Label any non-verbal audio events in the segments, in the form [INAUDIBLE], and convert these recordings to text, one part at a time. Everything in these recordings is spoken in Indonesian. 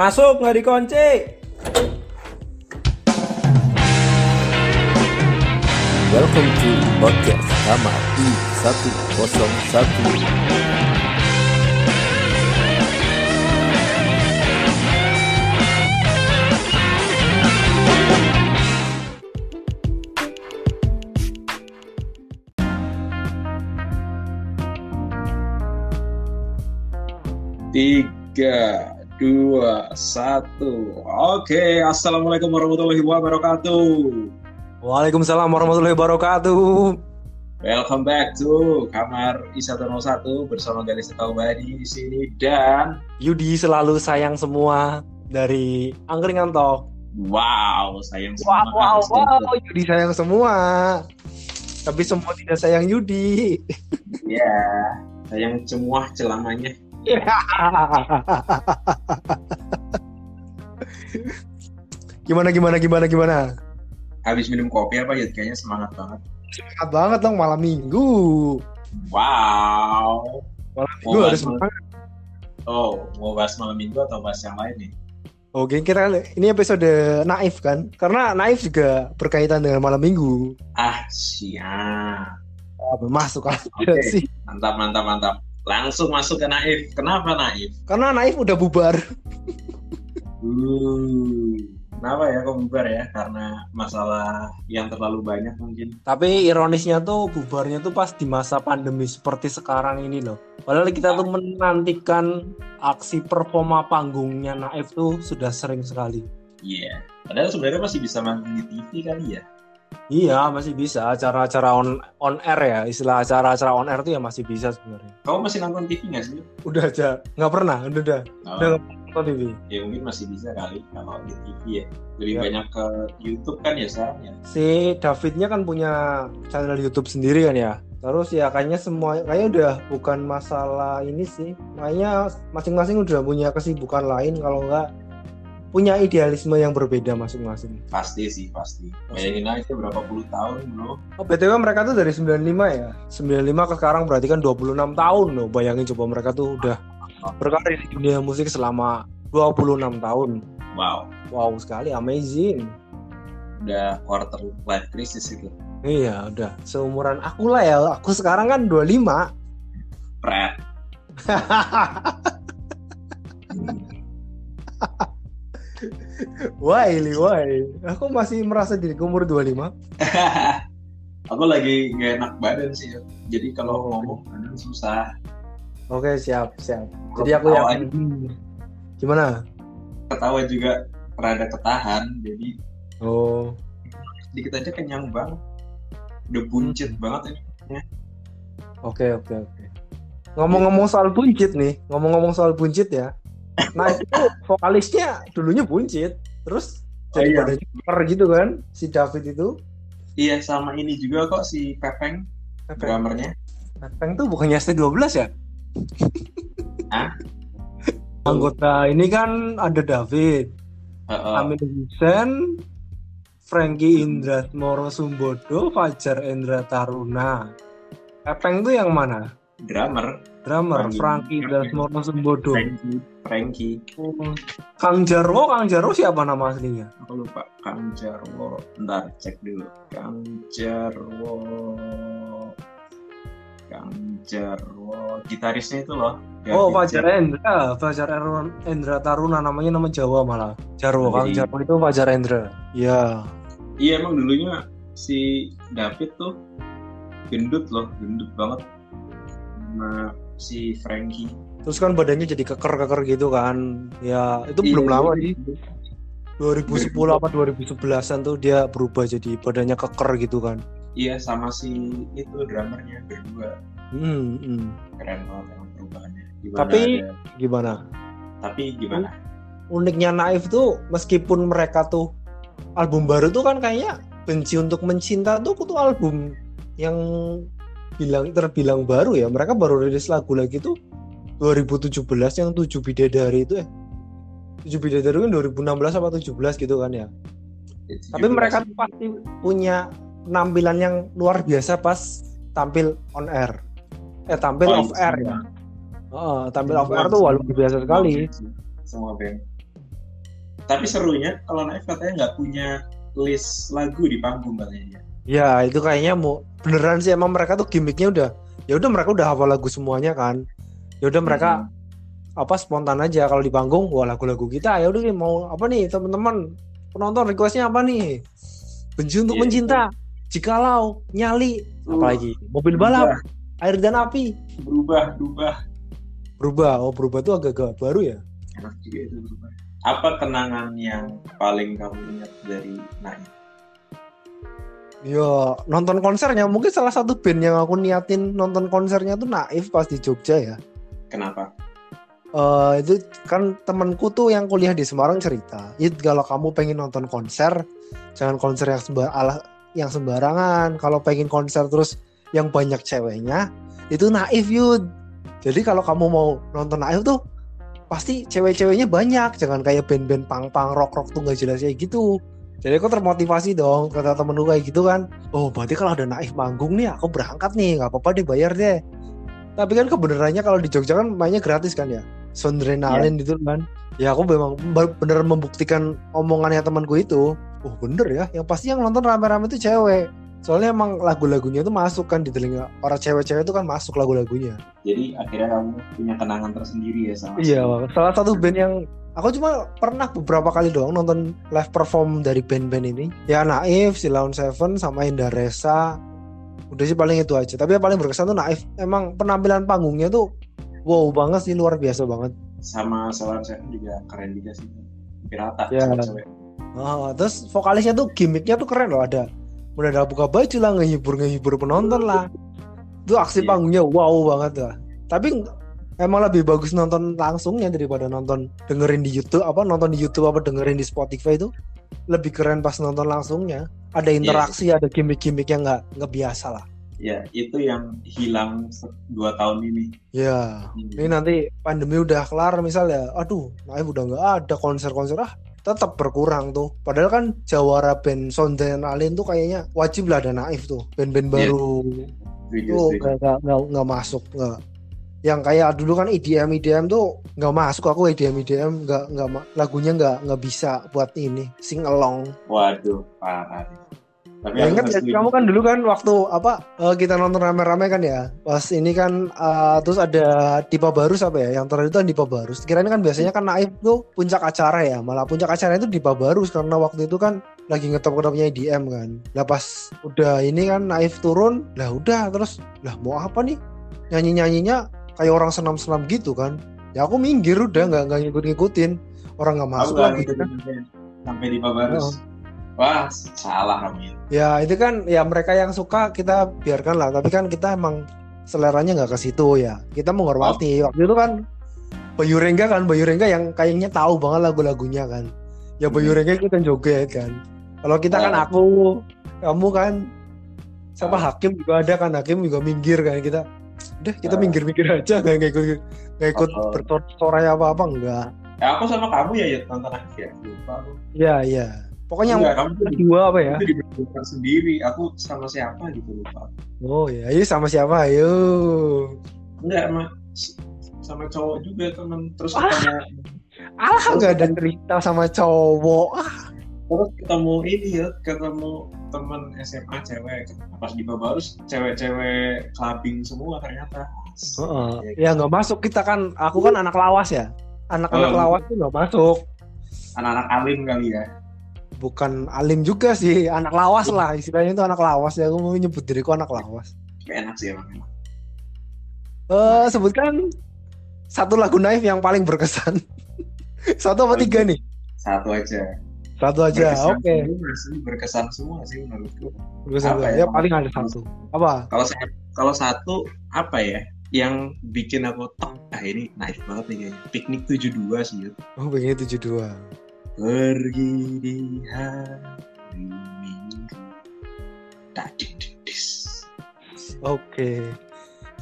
Masuk nggak dikunci. Welcome to podcast Kamar I101 Tiga, dua, satu. Oke, assalamualaikum warahmatullahi wabarakatuh. Waalaikumsalam warahmatullahi wabarakatuh. Welcome back to kamar I101 bersama Galis Taubadi di sini dan Yudi selalu sayang semua dari Angkringan Talk. wow, sayang Wow, semua wow, kan, wow, Yudi sayang semua. Tapi semua tidak sayang Yudi. Ya, sayang semua celananya. [LAUGHS] gimana gimana gimana gimana? Habis minum kopi apa ya? Kayaknya semangat banget. Semangat banget dong malam minggu. Wow. Malam Mau minggu bahas harus malam- semangat. Oh, mau bahas malam minggu atau bahas yang lain nih? Oke, kira ini episode naif kan? Karena naif juga berkaitan dengan malam minggu. Ah, siap. Ah, masuk aja Oke. sih. Mantap, mantap, mantap. Langsung masuk ke Naif. Kenapa Naif? Karena naif udah bubar. Uh, kenapa ya kok bubar ya? Karena masalah yang terlalu banyak mungkin. Tapi ironisnya tuh bubarnya tuh pas di masa pandemi seperti sekarang ini loh. Padahal kita tuh menantikan aksi performa panggungnya Naif tuh sudah sering sekali. Iya. Padahal sebenarnya masih bisa manggung di TV kali ya. Iya masih bisa acara-acara on on air ya istilah acara-acara on air tuh ya masih bisa sebenarnya. Kamu masih nonton TV nggak sih? Udah aja nggak pernah udah udah Oh, udah nonton TV. ya mungkin masih bisa kali kalau di TV ya. Lebih Ya. banyak ke YouTube kan ya sekarang ya. Si Davidnya kan punya channel YouTube sendiri kan ya. Terus ya kayaknya semua kayaknya udah bukan masalah ini sih. Kayaknya masing-masing udah punya kesibukan lain kalau nggak punya idealisme yang berbeda masing-masing. Pasti sih, pasti. Bayangin aja berapa puluh tahun bro. Oh, BTW mereka tuh dari 95 ya. 95 ke sekarang berarti kan 26 tahun loh. Bayangin coba mereka tuh udah berkarir di dunia musik selama 26 tahun. Wow. Wow sekali, amazing. Udah quarter life crisis itu. Iya, udah seumuran aku lah ya. Aku sekarang kan 25. Pret. [LAUGHS] Why, Li, why? Aku masih merasa diriku umur 25. [LAUGHS] Aku lagi nggak enak badan sih. ya. Jadi kalau ngomong kadang susah. Oke, siap, siap. Kalau Jadi aku yang gimana? ketawa juga rada ketahan jadi Oh, sedikit aja kenyang banget udah buncit Hmm. banget ini oke, oke, oke. Ngomong-ngomong soal buncit nih, ngomong-ngomong soal buncit ya. Nah, itu vokalisnya dulunya buncit, terus Oh, jadi iya. badannya keker gitu kan, si David itu. iya sama ini juga kok si Pepeng drummernya Peng tuh bukannya ST12 ya? [LAUGHS] Hah? Anggota ini kan ada David, Heeh. Amin Hussein, Frankie Indra Moro Sumbodo, Fajar Endra Taruna. Pepeng tuh yang mana? Drummer Drummer Frankie. Moro Sumbodo. Frankie Frankie Kang Jarwo, Kang Jarwo siapa nama aslinya? aku lupa Kang Jarwo ntar cek dulu Kang Jarwo Kang Jarwo gitarisnya itu loh Ya, Oh. Fajar Endra, Fajar Erwan- Endra Taruna namanya nama Jawa malah. Jarwo, Kang Jarwo itu Fajar Endra. Ya. iya emang dulunya si David tuh gendut loh gendut banget sama si Frankie Terus kan badannya jadi keker-keker gitu kan. Ya, itu Iya, belum lama iya. sih. 2010 apa 2011-an tuh dia berubah jadi badannya keker gitu kan. Iya sama si itu drummernya berdua Hmm, hmm. keren banget emang perubahannya. Gimana Tapi- ada- Gimana? tapi gimana? Uniknya Naif tuh meskipun mereka tuh album baru tuh kan kayaknya benci untuk mencinta tuh tuh album yang bilang terbilang baru ya. Mereka baru rilis lagu lagi tuh 2017 yang 7 bidadari itu eh 7 bidadari kan 2016 apa 17 gitu kan ya. Tapi mereka tuh pasti punya penampilan yang luar biasa pas tampil on air. Eh tampil Oh, off air ya. Oh, tampil off air tuh luar biasa sekali. Semua band. tapi serunya kalau Naif katanya nggak punya list lagu di panggung katanya. Ya itu kayaknya mau beneran sih emang mereka tuh gimmicknya udah ya udah mereka udah hafal lagu semuanya kan. Ya udah mereka Hmm. apa spontan aja. Kalau di panggung wah lagu-lagu kita ya udah nih, mau apa nih teman-teman? Penonton requestnya apa nih? Benci untuk Iya, mencinta. jikalau nyali. Uh, apalagi? Mobil balap air dan api. Berubah berubah. Berubah oh berubah tuh agak-agak baru ya? Enak juga itu berubah. Apa kenangan yang paling kamu ingat dari Naif? Ya nonton konsernya mungkin salah satu band yang aku niatin nonton konsernya tuh naif pas di Jogja ya Kenapa? Eh itu kan temenku tuh yang kuliah di Semarang cerita, It kalau kamu pengen nonton konser, jangan konser yang sembar ala yang sembarangan. Kalau pengen konser terus yang banyak ceweknya, itu naif Yud. Jadi kalau kamu mau nonton naif tuh pasti cewek-ceweknya banyak, jangan kayak band-band pang-pang rock-rock tuh nggak jelas kayak gitu. Jadi aku termotivasi dong kata temenku kayak gitu kan. Oh berarti kalau ada naif manggung nih aku berangkat nih nggak apa-apa deh bayar deh. Tapi kan kebenarannya kalau di Jogja kan mainnya gratis kan ya. Sondrenalin gitu kan. Ya aku memang be- bener membuktikan omongannya temanku itu. Oh bener ya, yang pasti yang nonton rame-rame itu cewek. Soalnya emang lagu-lagunya itu masuk kan di telinga para cewek-cewek itu kan masuk lagu-lagunya. Jadi akhirnya kamu punya kenangan tersendiri ya sama Iya, salah satu band yang aku cuma pernah beberapa kali doang nonton live perform dari band-band ini. Ya Naif, Silaun Seven, sama Indaresa. Udah sih paling itu aja. Tapi yang paling berkesan tuh Naif. Emang penampilan panggungnya tuh wow banget sih, luar biasa banget. sama Solar Seven juga keren juga sih. Pirata Ya. Ah, terus vokalisnya tuh gimmicknya tuh keren loh ada. Udah ada buka baju lah, ngehibur ngehibur penonton lah. Itu aksi Iya. panggungnya wow banget lah. Tapi emang lebih bagus nonton langsungnya daripada nonton dengerin di YouTube apa nonton di YouTube apa dengerin di Spotify itu lebih keren pas nonton langsungnya. Ada interaksi, ada gimmick-gimmick yang nggak nggak biasa lah. Ya itu yang hilang dua tahun ini. Ya, ini nanti pandemi udah kelar misalnya, aduh, Naif udah nggak ada konser-konser ah, tetap berkurang tuh. Padahal kan jawara band Sonden Alien tuh kayaknya wajib lah ada Naif tuh, band-band Iya. baru tuh nggak nggak masuk nggak. Yang kayak dulu kan EDM EDM tuh nggak masuk. Aku EDM EDM nggak nggak ma- lagunya nggak nggak bisa buat ini sing along. Waduh, parah. Tapi Ya, ingat nggak ya, kamu kan dulu kan waktu apa eh, kita nonton rame-rame kan ya? Pas ini kan eh, terus ada Dipa Barus apa ya? Yang terakhir itu kan Dipa Barus. Kirain kan biasanya kan Naif tuh puncak acara ya? Malah puncak acara itu Dipa Barus karena waktu itu kan lagi ngetop ketopnya IDM kan. Lah pas udah ini kan Naif turun lah udah terus lah mau apa nih? Nyanyi nyanyinya kayak orang senam-senam gitu kan ya aku minggir udah nggak nggak ngikut-ngikutin orang nggak masuk lagi kan sampai, di Babarus. Wah, salah kamu ya. Itu kan ya mereka yang suka kita biarkan lah. Tapi kan kita emang seleranya nggak ke situ ya. Kita menghormati. Waktu itu kan Bayu Rengga kan Bayu Rengga yang kayaknya tahu banget lagu-lagunya kan. Ya Bayu Hmm. Rengga kita joget kan. Kalau kita kan Ah. aku, kamu kan, siapa Ah. Hakim juga ada kan Hakim juga minggir kan kita. Udah kita Ah. minggir-minggir aja nggak ikut nggak ikut bersorak apa apa enggak. Ya, aku sama kamu ya, ya nonton akhir ya. Lupa aku. Iya iya. Pokoknya Enggak, kamu kedua apa ya? sendiri. Aku sama siapa gitu lupa. Oh ya, ayo sama siapa? Ayo. Enggak, sama sama cowok juga teman. Terus Ah. Alah nggak ada cerita sama cowok. Ah, terus ketemu ini ya, ketemu teman SMA cewek. Pas di Babarus cewek-cewek clubbing semua ternyata. heeh. Ya nggak masuk kita kan. Aku kan anak lawas ya. Anak-anak Oh. lawas tuh nggak masuk. Anak-anak alim kali ya. Bukan alim juga sih. Anak lawas lah. Istilahnya itu anak lawas ya. Aku mau nyebut diriku anak lawas. Kayak enak sih emang. Eh sebutkan satu lagu naif yang paling berkesan. [LAUGHS] satu apa tiga nih? Satu aja. Satu aja. Oke. semua sih, berkesan semua sih menurutku. Berkesan Apa ya? ya? paling ada satu. Apa? Kalau saya kalau satu apa ya? Yang bikin aku tok, ah ini naif banget nih kayaknya. Piknik 72 sih. Yud. Oh begini tujuh dua. Pergi di hari Minggu. Tadi. Oke.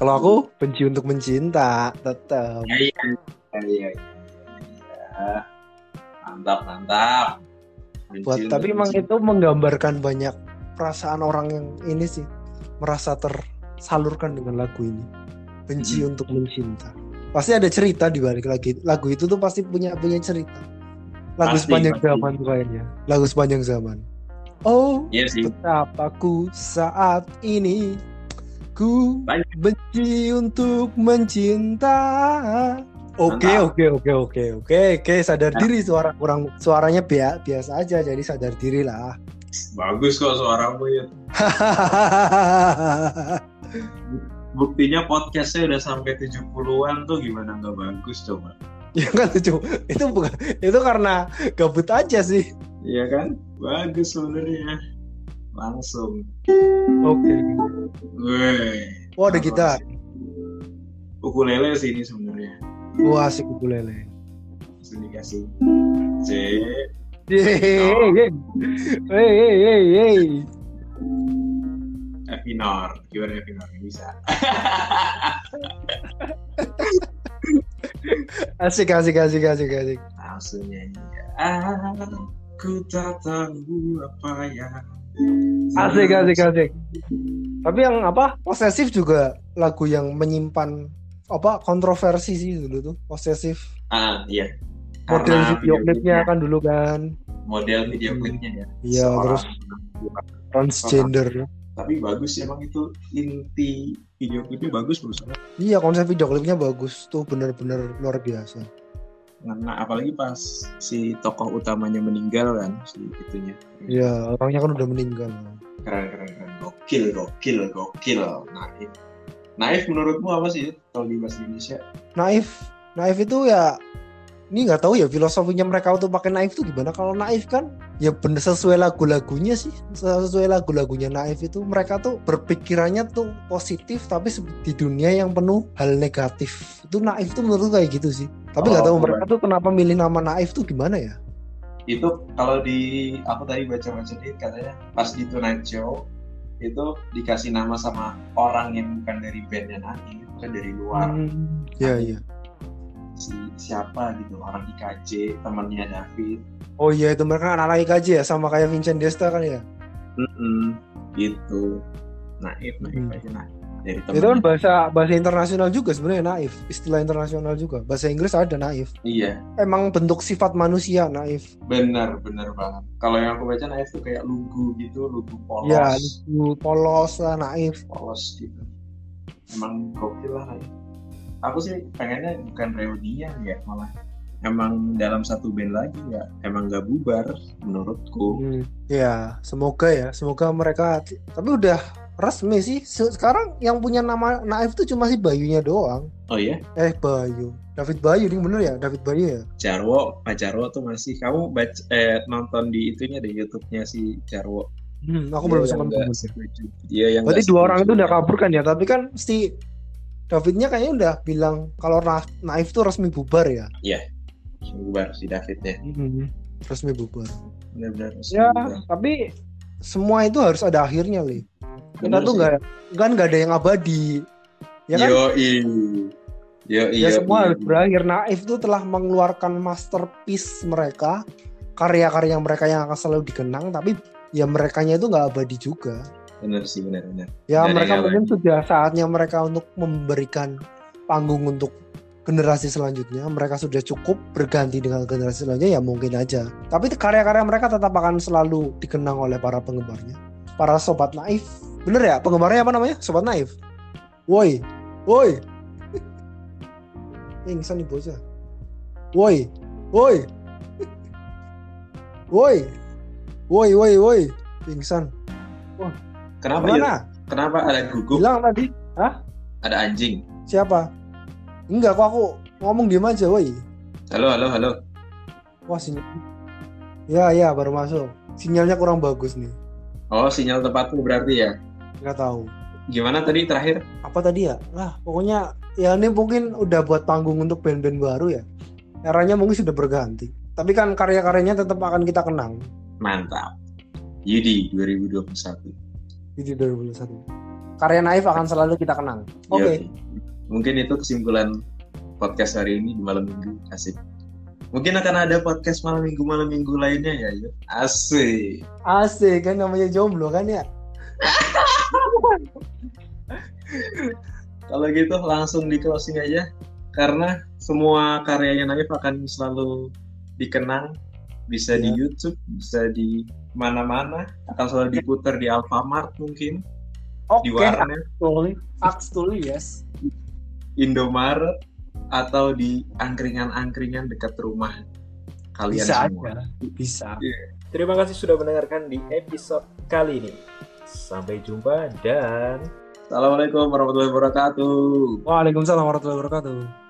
Kalau aku benci untuk mencinta tetap. Ya iya. Ya, iya, iya, iya. Mantap, mantap. Buat Benci tapi emang itu menggambarkan banyak perasaan orang yang ini sih merasa tersalurkan dengan lagu ini benci untuk mencinta pasti ada cerita di balik lagi lagu itu tuh pasti punya punya cerita Lagu Pasti, sepanjang pasti. zaman kayaknya. Lagu sepanjang zaman. Oh, Iya sih. betapa ku saat ini ku Banyak. benci untuk mencinta. Oke, oke, oke, oke, oke, oke, sadar Nah. diri suara kurang suaranya bia- biasa aja jadi sadar diri lah. Bagus kok suaramu ya. [LAUGHS] Buktinya podcastnya udah sampai 70-an tuh gimana nggak bagus coba. ya kan lucu. Itu bukan itu karena gabut aja sih. Iya kan? Bagus sebenarnya. Langsung. Oke. Weh. Oh, ada gitar. Ukulele sih ini sebenarnya. Wah, asik ukulele. Langsung dikasih. C. Yeay. Hey, hey, hey. F minor. Gimana F minor? Bisa. Asik, asik, asik, asik, asik. Langsung nyanyi. Aku tak tahu apa yang Asik, asik, asik. Tapi yang apa? Posesif juga lagu yang menyimpan apa kontroversi sih dulu tuh. Posesif. Ah, iya. Model Karena video klipnya kan dulu kan. model video klipnya ya. Iya, terus transgender. tapi bagus emang itu inti video klipnya bagus menurut saya. Iya, konsep video klipnya bagus tuh bener-bener luar biasa. Nah, apalagi pas si tokoh utamanya meninggal kan si itunya. Iya, orangnya kan udah meninggal. Keren keren keren. Gokil gokil gokil. Naif. Naif menurutmu apa sih kalau di bahasa Indonesia? Naif, naif itu ya ini nggak tahu ya filosofinya mereka untuk pakai naif tuh gimana? Kalau naif kan ya bener sesuai lagu-lagunya sih. Sesuai lagu-lagunya naif itu mereka tuh berpikirannya tuh positif tapi di dunia yang penuh hal negatif. Itu naif tuh menurut kayak gitu sih. Tapi nggak Oh, tahu mereka tuh kenapa milih nama naif tuh gimana ya? Itu kalau di aku tadi baca-baca di katanya pas di Tonight Show itu dikasih nama sama orang yang bukan dari bandnya Naif, bukan dari luar. Hmm, ya ya si siapa gitu orang IKJ temannya David. Oh iya itu mereka anak-anak IKJ ya sama kayak Vincent Desta kan ya? Mm-mm, gitu. Naif naif Hmm. aja naif dari itu kan bahasa bahasa internasional juga sebenarnya naif. Istilah internasional juga. Bahasa Inggris ada naif. Iya. Emang bentuk sifat manusia naif. Benar benar banget. Kalau yang aku baca naif tuh kayak lugu gitu lugu polos. Ya lucu polos lah naif. Polos gitu. Emang gokil lah naif. Aku sih pengennya bukan reunian ya malah emang dalam satu band lagi ya emang gak bubar menurutku. Hmm, ya semoga ya. Semoga mereka tapi udah resmi sih. Se- sekarang yang punya nama naif tuh cuma si Bayunya doang. Oh iya? Eh Bayu. David Bayu ini bener ya? David Bayu ya? Jarwo. Pak Jarwo tuh masih. Kamu baca eh, nonton di itunya di YouTube-nya si Jarwo. Hmm, aku belum sempat nggak nonton. setuju. Dia yang berarti dua orang itu udah kabur kan ya? Tapi kan si Davidnya kayaknya udah bilang kalau Na- naif tuh resmi bubar ya? Bubar si Davidnya. Hmm, resmi bubar. Benar-benar ya tapi semua itu harus ada akhirnya li. Kita tuh nggak kan nggak ada yang abadi ya kan? Yo yo ya semua harus berakhir. Naif itu telah mengeluarkan masterpiece mereka karya-karya mereka yang akan selalu dikenang tapi ya merekanya itu nggak abadi juga. Benar sih benar-benar ya Nggak ada mereka mungkin sudah saatnya mereka untuk memberikan panggung untuk generasi selanjutnya mereka sudah cukup berganti dengan generasi selanjutnya ya mungkin aja. Tapi karya-karya mereka tetap akan selalu dikenang oleh para penggemarnya. Para sobat naif. Bener ya? Penggemarnya apa namanya? Sobat naif? Woi. Woi. Pingsan nih bocah woi. Woi. Woi. Woi woi woi. Pingsan kenapa ya? Kenapa ada gugup? Bilang tadi. Ada anjing. Siapa? Enggak kok aku ngomong diem aja, woi. halo halo halo Wah sinyal. Ya ya baru masuk. Sinyalnya kurang bagus nih. oh sinyal tempatmu berarti ya Nggak tahu. gimana tadi terakhir Apa tadi ya? Lah pokoknya ya ini mungkin udah buat panggung untuk band-band baru ya. Eranya mungkin sudah berganti. Tapi kan karya-karyanya tetap akan kita kenang. mantap Yudi 2021 Di 2021. Karya Naif akan selalu kita kenang. Oke. Yoi. Mungkin itu kesimpulan podcast hari ini di malam minggu. Asik. Mungkin akan ada podcast malam minggu malam minggu lainnya ya yuk. Asik. Asik kan namanya jomblo kan ya. Kalau gitu langsung di closing aja. Karena semua karyanya Naif akan selalu dikenang. Bisa di Iya. YouTube, bisa di mana-mana, akan selalu diputar di Alfamart mungkin, Oke, di warnet, actually, actually yes. Indomaret, atau di angkringan-angkringan dekat rumah kalian Bisa semua. aja, bisa. Terima kasih sudah mendengarkan di episode kali ini. Sampai jumpa dan Assalamualaikum warahmatullahi wabarakatuh. Waalaikumsalam warahmatullahi wabarakatuh.